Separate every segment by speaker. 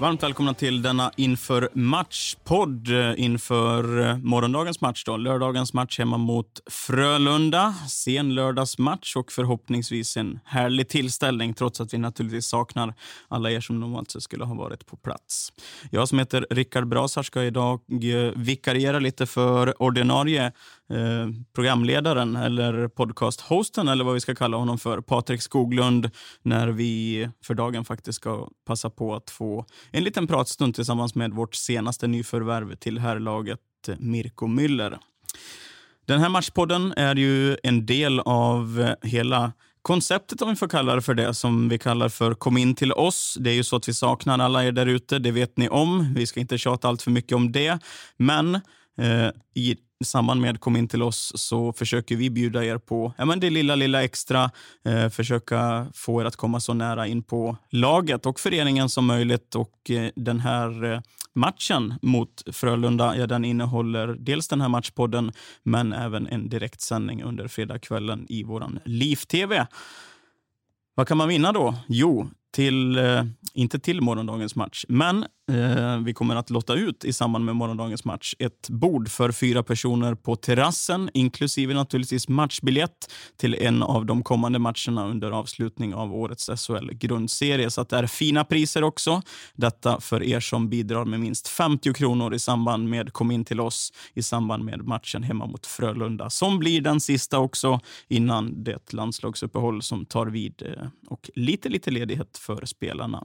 Speaker 1: Varmt välkomna till denna inför match-podd eh, inför eh, morgondagens match. Då. Lördagens match hemma mot Frölunda. Sen lördagsmatch och förhoppningsvis en härlig tillställning trots att vi naturligtvis saknar alla er som normalt skulle ha varit på plats. Jag som heter Rickard Brasar ska idag eh, vikariera lite för ordinarie eh, programledaren eller podcast-hosten eller vad vi ska kalla honom för, Patrik Skoglund, när vi för dagen faktiskt ska passa på att få en liten pratstund tillsammans med vårt senaste nyförvärv till herrlaget, eh, Mirko Müller. Den här matchpodden är ju en del av eh, hela konceptet, om vi får kalla det för det, som vi kallar för Kom in till oss. Det är ju så att vi saknar alla er där ute, det vet ni om. Vi ska inte tjata allt för mycket om det. Men Eh, i samband med Kom in till oss så försöker vi bjuda er på ja, men det lilla, lilla extra. Eh, försöka få er att komma så nära in på laget och föreningen som möjligt. Och eh, den här eh, matchen mot Frölunda, ja, den innehåller dels den här matchpodden, men även en direktsändning under fredagskvällen i vår Liv-TV. Vad kan man vinna då? Jo, till, eh, inte till morgondagens match, men eh, vi kommer att lotta ut i samband med morgondagens match ett bord för fyra personer på terrassen, inklusive naturligtvis matchbiljett till en av de kommande matcherna under avslutning av årets SHL-grundserie. Så att det är fina priser också. Detta för er som bidrar med minst 50 kronor i samband med Kom in till oss i samband med matchen hemma mot Frölunda, som blir den sista också innan det landslagsuppehåll som tar vid eh, och lite, lite ledighet för spelarna.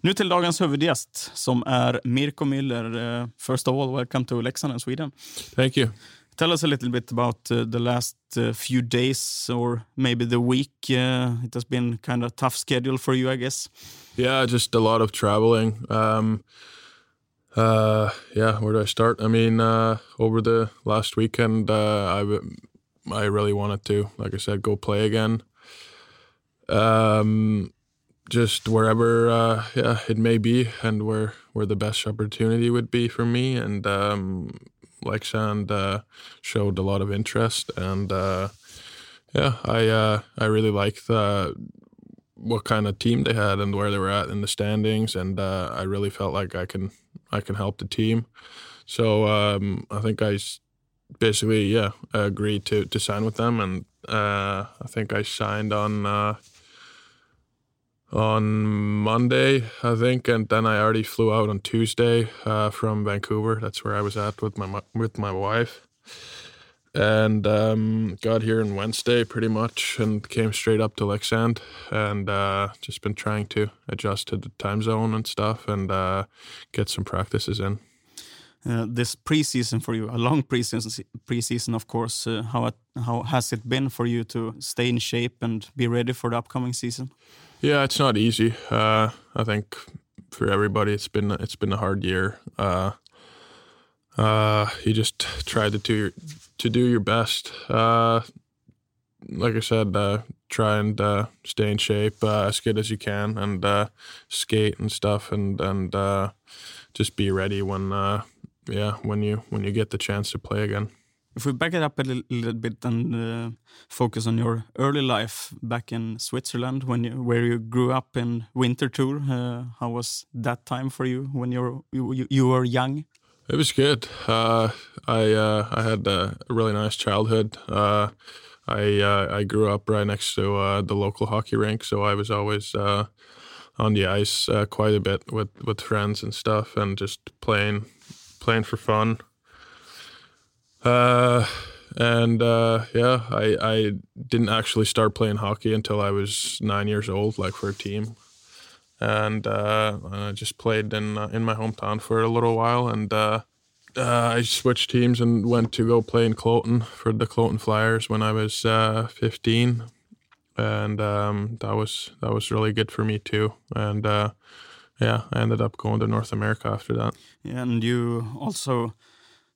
Speaker 1: Nu till dagens huvudgäst som är Mirko Müller. Uh, first of all, welcome to Leksand and Sweden.
Speaker 2: Thank you.
Speaker 1: Tell us a little bit about uh, the last uh, few days or maybe the week. It has been kind of tough schedule for you, I guess.
Speaker 2: Yeah, just a lot of traveling. Um, uh, yeah, where do I start? I mean, uh, over the last weekend, uh, I I really wanted to, like I said, go play again. Um, just wherever, uh, yeah, it may be, and where where the best opportunity would be for me. And um, Leksand uh, showed a lot of interest, and uh, yeah, I uh, I really liked the what kind of team they had and where they were at in the standings, and uh, I really felt like I can I can help the team. So um, I think I basically yeah agreed to to sign with them, and uh, I think I signed on. On Monday, I think, and then I already flew out on Tuesday uh, from Vancouver. That's where I was at with my with my wife, and um, got here on Wednesday pretty much, and came straight up to Leksand, and uh, just been trying to adjust to the time zone and stuff, and uh, get some practices in.
Speaker 1: Uh, this preseason for you, a long preseason, preseason of course. Uh, how how has it been for you to stay in shape and be ready for the upcoming season?
Speaker 2: Yeah, it's not easy. Uh, I think for everybody, it's been it's been a hard year. Uh, uh, you just try to do your, to do your best. Uh, like I said, uh, try and uh, stay in shape as good as you can, and skate and stuff, and and just be ready when yeah when you when you get the chance to play again.
Speaker 1: If we back it up a little, little bit and uh, focus on your early life back in Switzerland, when you, where you grew up in Winterthur, uh, how was that time for you when you you, you were young?
Speaker 2: It was good. Uh, I uh, I had a really nice childhood. Uh, I uh, I grew up right next to the local hockey rink, so I was always on the ice quite a bit with, with friends and stuff, and just playing playing for fun. Uh, and uh, yeah, I I didn't actually start playing hockey until I was nine years old, like for a team and uh, I just played in uh, in my hometown for a little while, and uh, uh, I switched teams and went to go play in Kloten for the Kloten Flyers when I was uh, 15, and um, that was that was really good for me too. And uh, yeah, I ended up going to North America after that.
Speaker 1: Yeah, and you also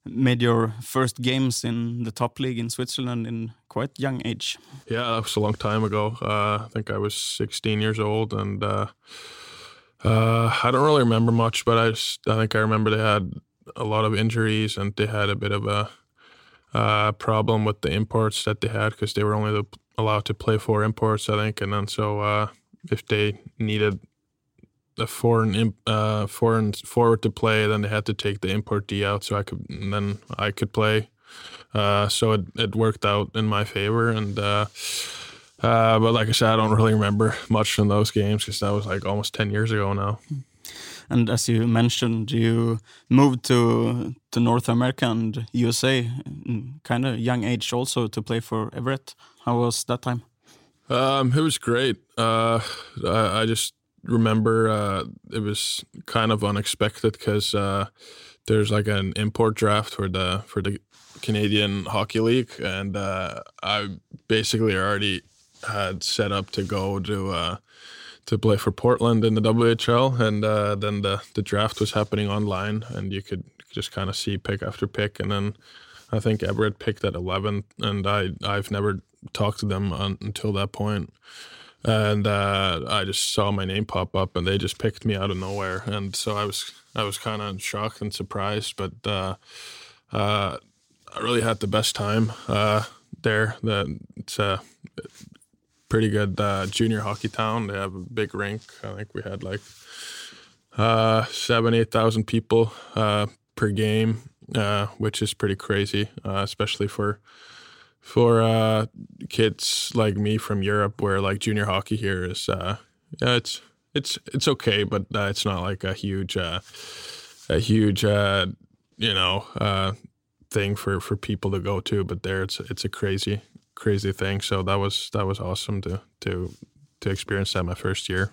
Speaker 1: made your first games in the top league in Switzerland in quite young age.
Speaker 2: Yeah, that was a long time ago. Uh, I think I was 16 years old, and uh, uh, I don't really remember much, but I just, I think I remember they had a lot of injuries and they had a bit of a uh, problem with the imports that they had because they were only allowed to play four imports, I think, and then so uh, if they needed a foreign uh, foreign forward to play, then they had to take the import D out, so I could then I could play. Uh, so it, it worked out in my favor, and uh, uh, but like I said, I don't really remember much from those games because that was like almost ten years ago now.
Speaker 1: And as you mentioned, you moved to to North America and USA kind of young age also to play for Everett. How was that time?
Speaker 2: Um, it was great. Uh, I, I, just remember uh, it was kind of unexpected because uh, there's like an import draft for the for the Canadian Hockey League, and uh, I basically already had set up to go to uh, to play for Portland in the WHL, and uh, then the the draft was happening online, and you could just kind of see pick after pick, and then I think Everett picked at 11th, and I I've never talked to them on, until that point, and uh, I just saw my name pop up, and they just picked me out of nowhere, and so I was I was kind of shocked and surprised, but uh, uh, I really had the best time uh, there. That it's a pretty good uh, junior hockey town. They have a big rink. I think we had like uh, seven, eight thousand people uh, per game, uh, which is pretty crazy, especially for for uh, kids like me from Europe, where like junior hockey here is. uh, yeah, it's it's it's okay, but uh, it's not like a huge uh, a huge uh, you know uh, thing for for people to go to. But there, it's it's a crazy crazy thing. So that was that was awesome to to to experience that my first year.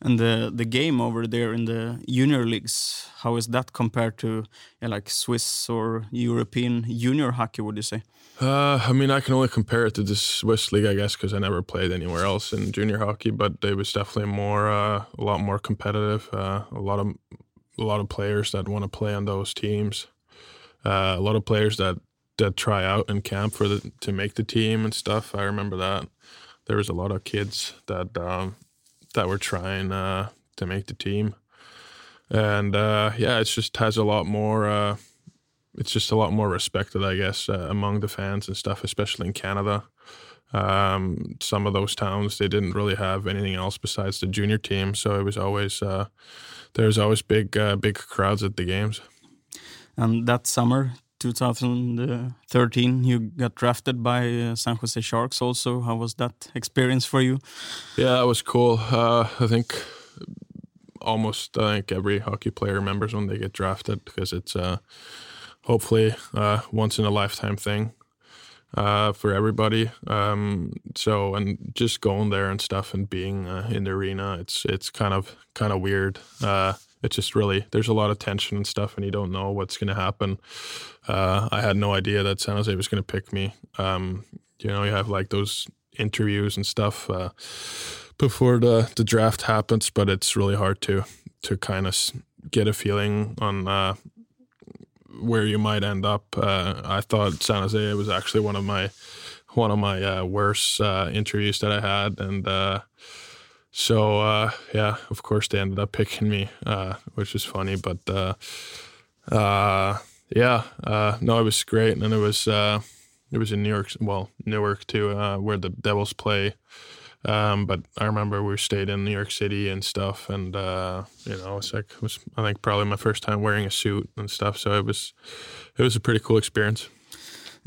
Speaker 1: And the the game over there in the junior leagues, how is that compared to yeah, like Swiss or European junior hockey? Would you say?
Speaker 2: Uh, I mean, I can only compare it to the Swiss league, I guess, because I never played anywhere else in junior hockey. But it was definitely more, uh, a lot more competitive. Uh, a lot of a lot of players that want to play on those teams. Uh, a lot of players that that try out in camp for the to make the team and stuff. I remember that there was a lot of kids that um, that were trying uh, to make the team, and uh, yeah, it just has a lot more. Uh, it's just a lot more respected, I guess, uh, among the fans and stuff, especially in Canada. Um, some of those towns they didn't really have anything else besides the junior team, so it was always uh, there was always big uh, big crowds at the games.
Speaker 1: And that summer, 2013 you got drafted by uh, San Jose Sharks also. How was that experience for you?
Speaker 2: Yeah it was cool. Uh, I think almost I think every hockey player remembers when they get drafted because it's uh, hopefully uh, once in a lifetime thing uh, for everybody. Um, so and just going there and stuff and being uh, in the arena it's it's kind of kind of weird it's just really there's a lot of tension and stuff, and you don't know what's going to happen. Uh, I had no idea that San Jose was going to pick me. Um, you know, you have like those interviews and stuff uh, before the the draft happens, but it's really hard to to kind of get a feeling on uh, where you might end up. Uh, I thought San Jose was actually one of my one of my uh, worst uh, interviews that I had, and so uh, yeah, of course they ended up picking me, uh, which was funny. But uh, uh yeah, uh, no, it was great, and it was uh, it was in New York, well Newark too, where the Devils play. Um, but I remember we stayed in New York City and stuff, and you know, it's like it was I think probably my first time wearing a suit and stuff. So it was it was a pretty cool experience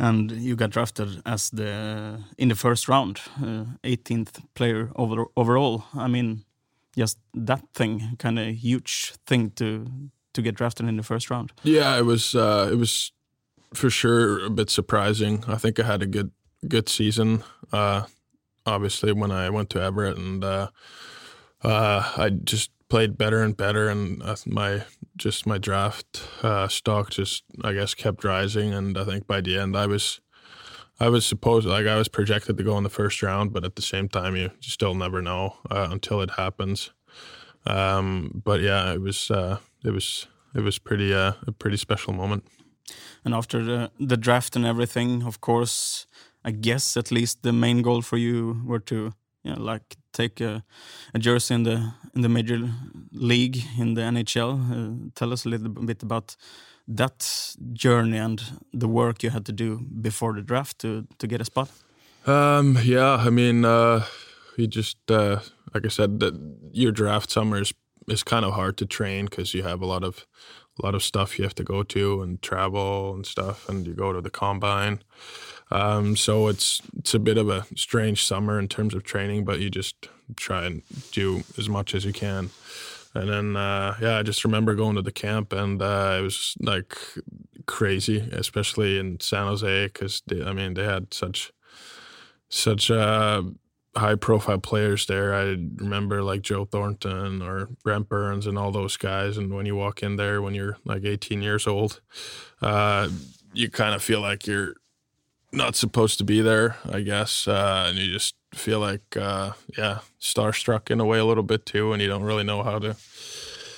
Speaker 1: and you got drafted as the in the first round, uh, 18th player over, overall. I mean, just that thing, kind of huge thing to to get drafted in the first round.
Speaker 2: Yeah, it was. Uh, it was for sure a bit surprising. I think I had a good good season. Uh, obviously, when I went to Everett, and uh, uh, I just played better and better, and uh, my just my draft uh, stock just I guess kept rising, and I think by the end I was I was supposed like I was projected to go in the first round, but at the same time you still never know uh, until it happens. Um, but yeah, it was uh, it was it was pretty uh, a pretty special moment.
Speaker 1: And after the, the draft and everything, of course, I guess at least the main goal for you were to, know, like take a, a jersey in the in the major league in the NHL. Uh, tell us a little bit about that journey and the work you had to do before the draft to to get a spot.
Speaker 2: Um, yeah, I mean, uh, you just uh, like I said, that your draft summer is is kind of hard to train because you have a lot of a lot of stuff you have to go to and travel and stuff, and you go to the combine. Um, so it's it's a bit of a strange summer in terms of training, but you just try and do as much as you can. And then uh, yeah, I just remember going to the camp, and uh, it was like crazy, especially in San Jose, because I mean they had such such uh, high profile players there. I remember like Joe Thornton or Brent Burns and all those guys. And when you walk in there when you're like 18 years old, uh, you kind of feel like you're not supposed to be there, I guess. Uh, and you just feel like, uh, yeah, starstruck in a way a little bit too. And you don't really know how to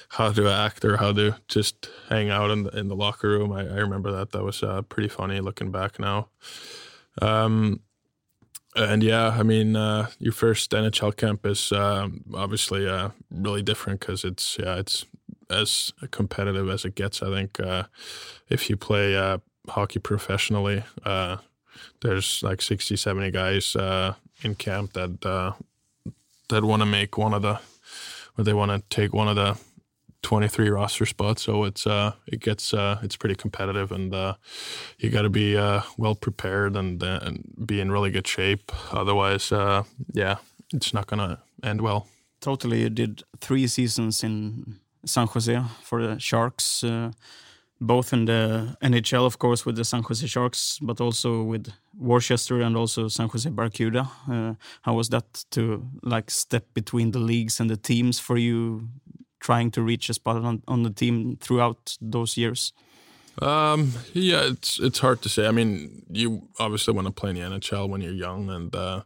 Speaker 2: how to act or how to just hang out in the, in the locker room. I, I remember that. That was uh, pretty funny looking back now. Um, and yeah, I mean, uh, your first NHL camp is uh, obviously uh, really different because it's yeah, it's as competitive as it gets. I think uh, if you play uh, hockey professionally, uh, there's like 60, 70 guys in camp that that want to make one of the, or they want to take one of the 23 roster spots. So it's uh, it gets uh, it's pretty competitive, and uh, you got to be uh, well prepared and, uh, and be in really good shape. Otherwise, uh, yeah, it's not gonna end well.
Speaker 1: Totally, you did three seasons in San Jose for the Sharks, both in the NHL, of course, with the San Jose Sharks, but also with Worcester and also San Jose Barracuda. how was that to like step between the leagues and the teams for you? trying to reach a spot on, on the team throughout those years?
Speaker 2: Um, yeah, it's it's hard to say. I mean, you obviously want to play in the NHL when you're young, and uh,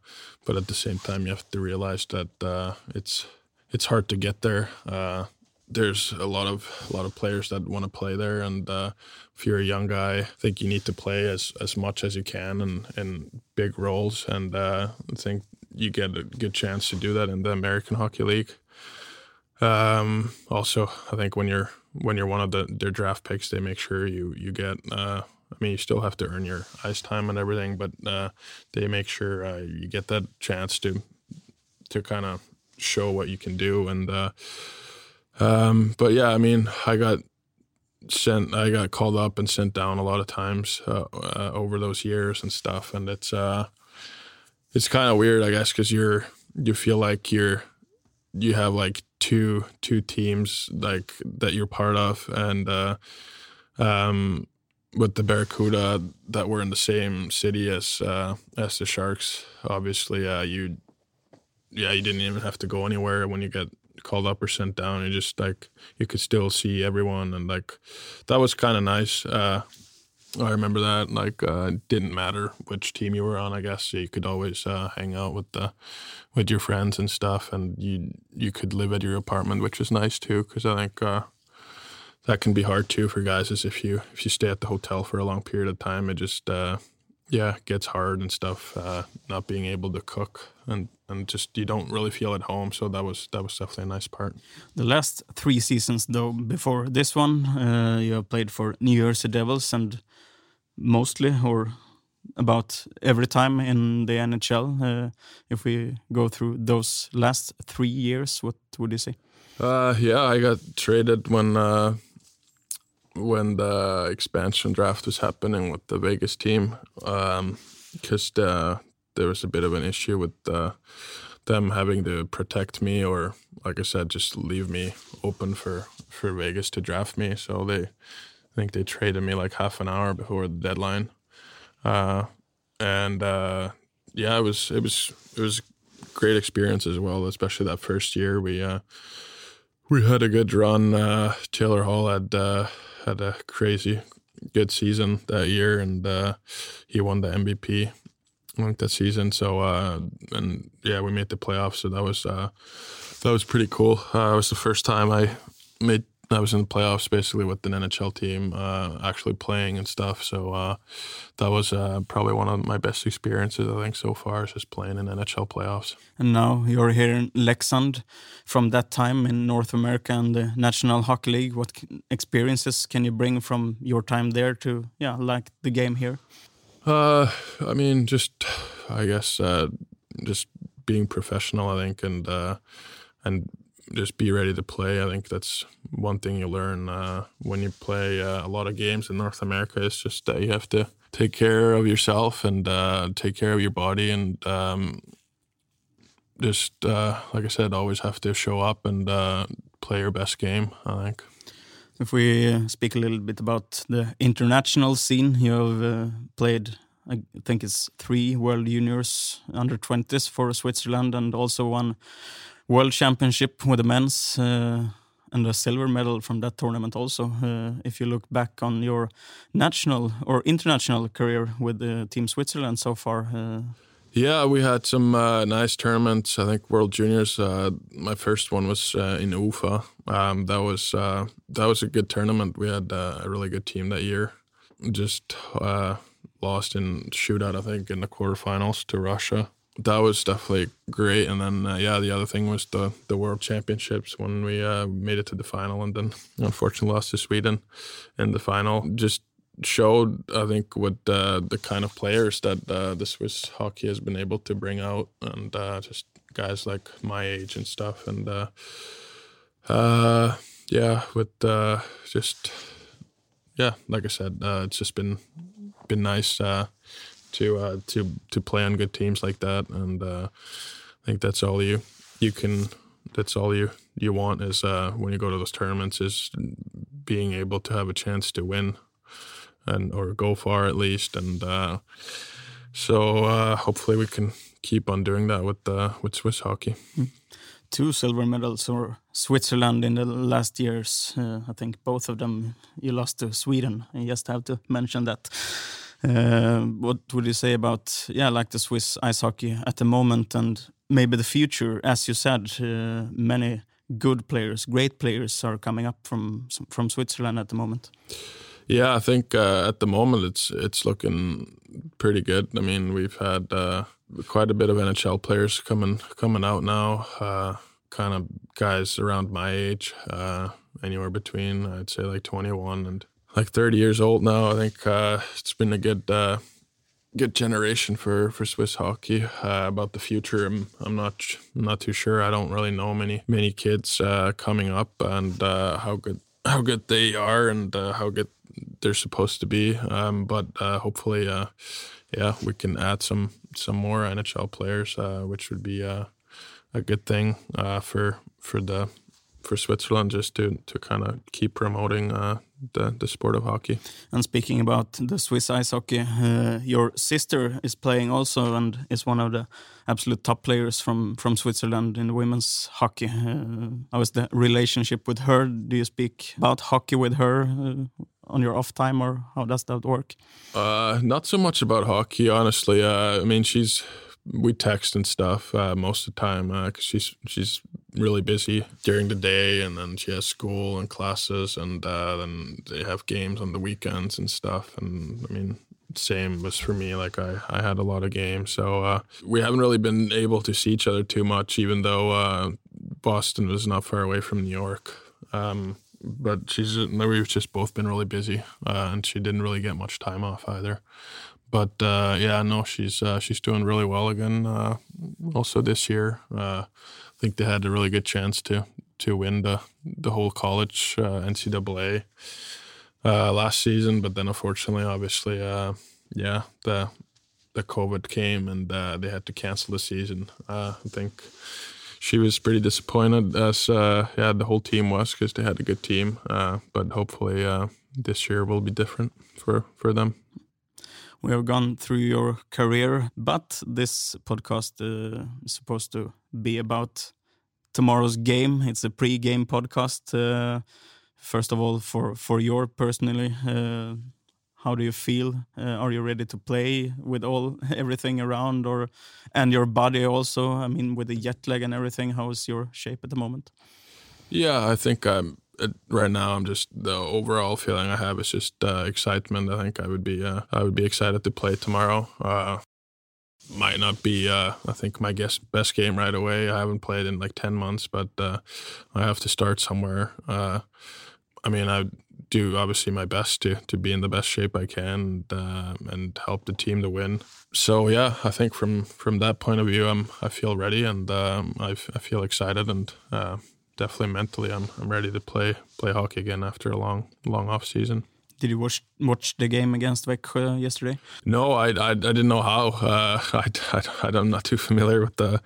Speaker 2: but at the same time, you have to realize that uh, it's it's hard to get there. Uh, there's a lot of a lot of players that want to play there, and uh, if you're a young guy, I think you need to play as as much as you can and in big roles, and uh, I think you get a good chance to do that in the American Hockey League. Um, also, I think when you're when you're one of the their draft picks, they make sure you you get. Uh, I mean, you still have to earn your ice time and everything, but uh, they make sure uh, you get that chance to to kind of show what you can do. And uh, um, but yeah, I mean, I got sent, I got called up and sent down a lot of times uh, uh, over those years and stuff, and it's uh, it's kind of weird, I guess, because you're you feel like you're you have like two two teams like that you're part of, and uh, um, with the Barracuda that were in the same city as uh, as the Sharks. Obviously, uh, you yeah you didn't even have to go anywhere when you get called up or sent down. You just like you could still see everyone, and like that was kind of nice. Uh, I remember that. Like, uh, didn't matter which team you were on. I guess so you could always uh, hang out with the with your friends and stuff, and you you could live at your apartment, which was nice too. Because I think uh, that can be hard too for guys. Is if you if you stay at the hotel for a long period of time, it just uh, yeah gets hard and stuff. Uh, not being able to cook and and just you don't really feel at home. So that was that was definitely a nice part.
Speaker 1: The last three seasons, though, before this one, uh, you have played for New Jersey Devils and mostly or about every time in the NHL. Uh, if we go through those last three years, what would you say?
Speaker 2: Uh, yeah, I got traded when uh, when the expansion draft was happening with the Vegas team because um, there was a bit of an issue with uh, them having to protect me or, like I said, just leave me open for for Vegas to draft me. So they I think they traded me like half an hour before the deadline. Uh, and uh, yeah, it was it was it was great experience as well, especially that first year. We uh, we had a good run. Uh, Taylor Hall had uh, had a crazy good season that year, and he won the MVP like that season. So and yeah, we made the playoffs. So that was that was pretty cool. it was the first time I made I was in the playoffs basically with an NHL team, uh, actually playing and stuff. So uh, that was uh, probably one of my best experiences I think so far is just playing in NHL playoffs.
Speaker 1: And now you're here in Leksand. From that time in North America and the National Hockey League, what experiences can you bring from your time there to yeah like the game here?
Speaker 2: Uh, I mean, just I guess uh, just being professional. I think and uh, and just be ready to play. I think that's one thing you learn uh, when you play uh, a lot of games in North America. It's just that you have to take care of yourself and uh, take care of your body, and um, just uh, like I said, always have to show up and uh, play your best game. I think.
Speaker 1: If we uh, speak a little bit about the international scene, you have played I think it's three World Juniors under 20s for Switzerland and also one World Championship with the men's uh, and a silver medal from that tournament also. Uh, if you look back on your national or international career with the Team Switzerland so far. Uh,
Speaker 2: yeah, we had some uh, nice tournaments. I think World Juniors. Uh, my first one was uh, in Ufa. Um, that was that was a good tournament. We had a really good team that year. Just lost in shootout, I think, in the quarterfinals to Russia that was definitely great. And then uh, yeah, the other thing was the the World Championships when we uh, made it to the final, and then unfortunately lost to Sweden in the final. Just showed, I think, what uh, the kind of players that uh, the Swiss hockey has been able to bring out, and uh, just guys like my age and stuff, and uh, yeah, with just yeah, like I said, it's just been been nice to uh, to to play on good teams like that, and uh, I think that's all you you can. That's all you you want is uh, when you go to those tournaments is being able to have a chance to win, and or go far at least, and uh, so uh, hopefully we can keep on doing that with uh, with Swiss hockey. Mm
Speaker 1: two silver medals for Switzerland in the last years. Uh, I think both of them you lost to Sweden. I just have to mention that. Uh, what would you say about yeah, like the Swiss ice hockey at the moment and maybe the future? As you said, uh, many good players, great players, are coming up from from Switzerland at the moment.
Speaker 2: Yeah, I think uh, at the moment it's it's looking pretty good. I mean, we've had uh, quite a bit of NHL players coming coming out now. Uh, kind of guys around my age, uh, anywhere between I'd say like 21 and like 30 years old now. I think uh, it's been a good uh, good generation for, for Swiss hockey. Uh, about the future, I'm I'm not I'm not too sure. I don't really know many many kids uh, coming up and uh, how good how good they are and how good they're supposed to be. Um, but hopefully, yeah, we can add some some more NHL players, which would be a good thing for for the for Switzerland just to to kind of keep promoting uh, the the sport of hockey.
Speaker 1: And speaking about the Swiss ice hockey, uh, your sister is playing also and is one of the absolute top players from from Switzerland in women's hockey. Uh, how is the relationship with her? Do you speak about hockey with her? On your off time, or how does that work?
Speaker 2: Uh, not so much about hockey, honestly. Uh, I mean, she's we text and stuff uh, most of the time because uh, she's she's really busy during the day, and then she has school and classes, and uh, then they have games on the weekends and stuff. And I mean, same was for me. Like I, I had a lot of games, so uh, we haven't really been able to see each other too much, even though uh, Boston was not far away from New York. Um, but she's we've just both been really busy, uh, and she didn't really get much time off either but uh, yeah, no, she's uh, she's doing really well again. Uh, also this year, uh, I think they had a really good chance to to win the the whole college NCAA last season, but then unfortunately, obviously, yeah, the the COVID came and they had to cancel the season. I think she was pretty disappointed, as yeah, the whole team was, because they had a good team. but hopefully, this year will be different for for them
Speaker 1: we have gone through your career, but this podcast uh, is supposed to be about tomorrow's game. It's a pre-game podcast. Uh, first of all, for for your personally, uh, how do you feel? Uh, are you ready to play with all everything around, or and your body also? I mean, with the jet lag and everything, how is your shape at the moment?
Speaker 2: Yeah, I think I'm right now I'm just the overall feeling I have is just uh, excitement. I think I would be uh, I would be excited to play tomorrow. Uh, might not be uh, I think my guess best game right away. I haven't played in like ten months, but uh, I have to start somewhere. Uh, I mean, I do obviously my best to to be in the best shape I can and, and help the team to win. So yeah, I think from from that point of view, I'm I feel ready and um, I, I feel excited and definitely mentally, I'm I'm ready to play play hockey again after a long long off season.
Speaker 1: Did you watch watch the game against Växjö yesterday?
Speaker 2: No, I, I, I didn't know how. Uh, I, I am not too familiar with the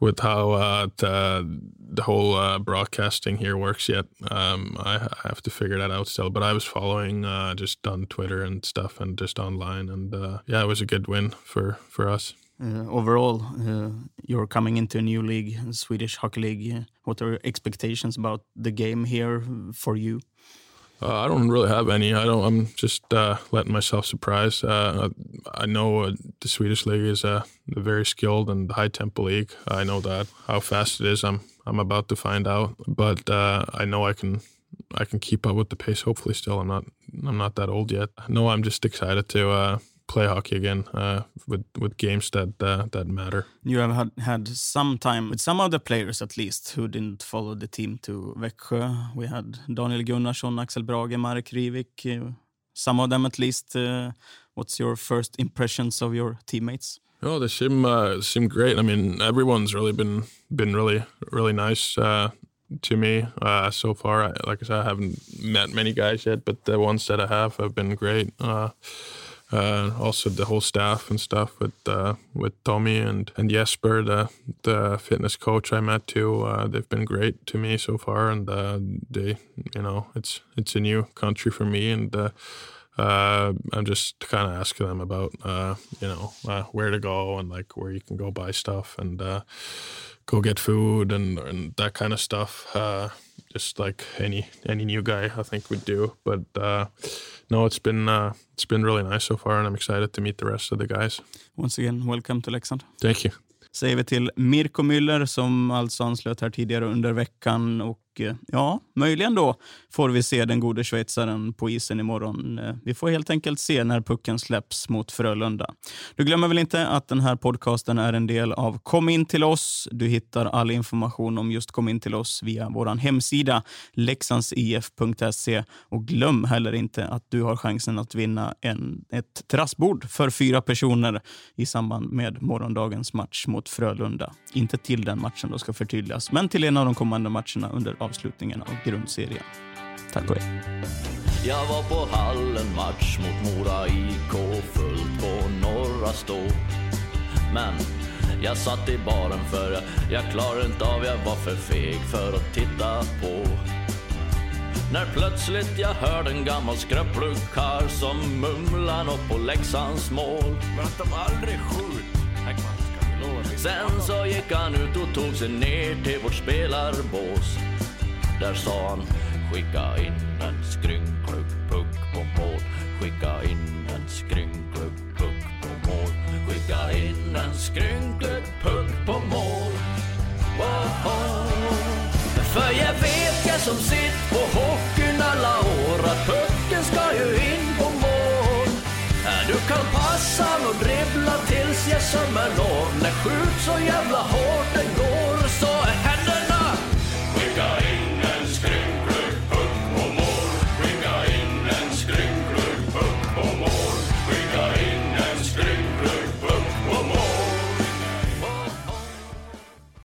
Speaker 2: with how uh, the the whole uh, broadcasting here works yet. Um, I, I, have to figure that out still. But I was following uh, just on Twitter and stuff, and just online, and uh, yeah, it was a good win for for us.
Speaker 1: Uh, overall, uh, you're coming into a new league, Swedish Hockey League. What are your expectations about the game here for you?
Speaker 2: Uh, I don't really have any. I don't. I'm just uh, letting myself surprise. Uh, I know uh, the Swedish league is a, a, very skilled and high tempo league. I know that. How fast it is, I'm I'm about to find out. But I know I can I can keep up with the pace. Hopefully, still. I'm not I'm not that old yet. No, I'm just excited to play hockey again uh, with with games that uh, that matter.
Speaker 1: You have had, had some time with some of the players at least who didn't follow the team to Växjö. We had Daniel Gunnarsson, Axel Brage, Marek Hrivik. Uh, some of them at least. Uh, what's your first impressions of your teammates?
Speaker 2: Oh, they seem uh, seem great. I mean, everyone's really been been really really nice uh, to me uh, so far. I, like I said, I haven't met many guys yet, but the ones that I have have been great. Uh, uh, also the whole staff and stuff with uh, with Tommy and and Jesper, the the fitness coach I met too. Uh, they've been great to me so far, and uh, they, you know, it's it's a new country for me, and uh, uh, I'm just kind of asking them about, you know, where to go and like where you can go buy stuff and go get food and and that kind of stuff. Just like any any new guy, I think would do, but uh, no, it's been uh, it's been really nice so far, and I'm excited to meet the rest of the guys.
Speaker 1: Once again, welcome to Leksand.
Speaker 2: Thank you.
Speaker 1: Säger vi till Mirko Müller som alltså anslöt här tidigare under veckan och Eh, ja, möjligen då får vi se den gode schweizaren på isen imorgon. Eh, vi får helt enkelt se när pucken släpps mot Frölunda. Du glömmer väl inte att den här podcasten är en del av Kom in till oss. Du hittar all information om just Kom in till oss via vår hemsida leksandsif.se och glöm heller inte att du har chansen att vinna en, ett terrassbord för fyra personer i samband med morgondagens match mot Frölunda. Inte till den matchen då ska förtydligas, men till en av de kommande matcherna under avslutningen av grundserien. Tack och hej.
Speaker 3: Jag var på hallen match mot Mora IK, fullt på Norra Stå. Men jag satt i baren för jag, jag klarade inte av, jag var för feg för att titta på. När plötsligt jag hörde en gammal skröplig karl som mumlade nåt på Leksands mål.
Speaker 4: Men att de aldrig skjut,
Speaker 3: Sen så gick han ut och tog sig ner till vårt spelarbås. Där sa han skicka in en skrynklig puck på mål. Skicka in en skrynklig puck på mål. Skicka in en skrynklig puck på mål. Wow. För jag vet jag som sitt på hockeyn alla år att pucken ska ju in på mål. Du kan passa och dribbla tills jag sömmer når. När skjut så jävla hårt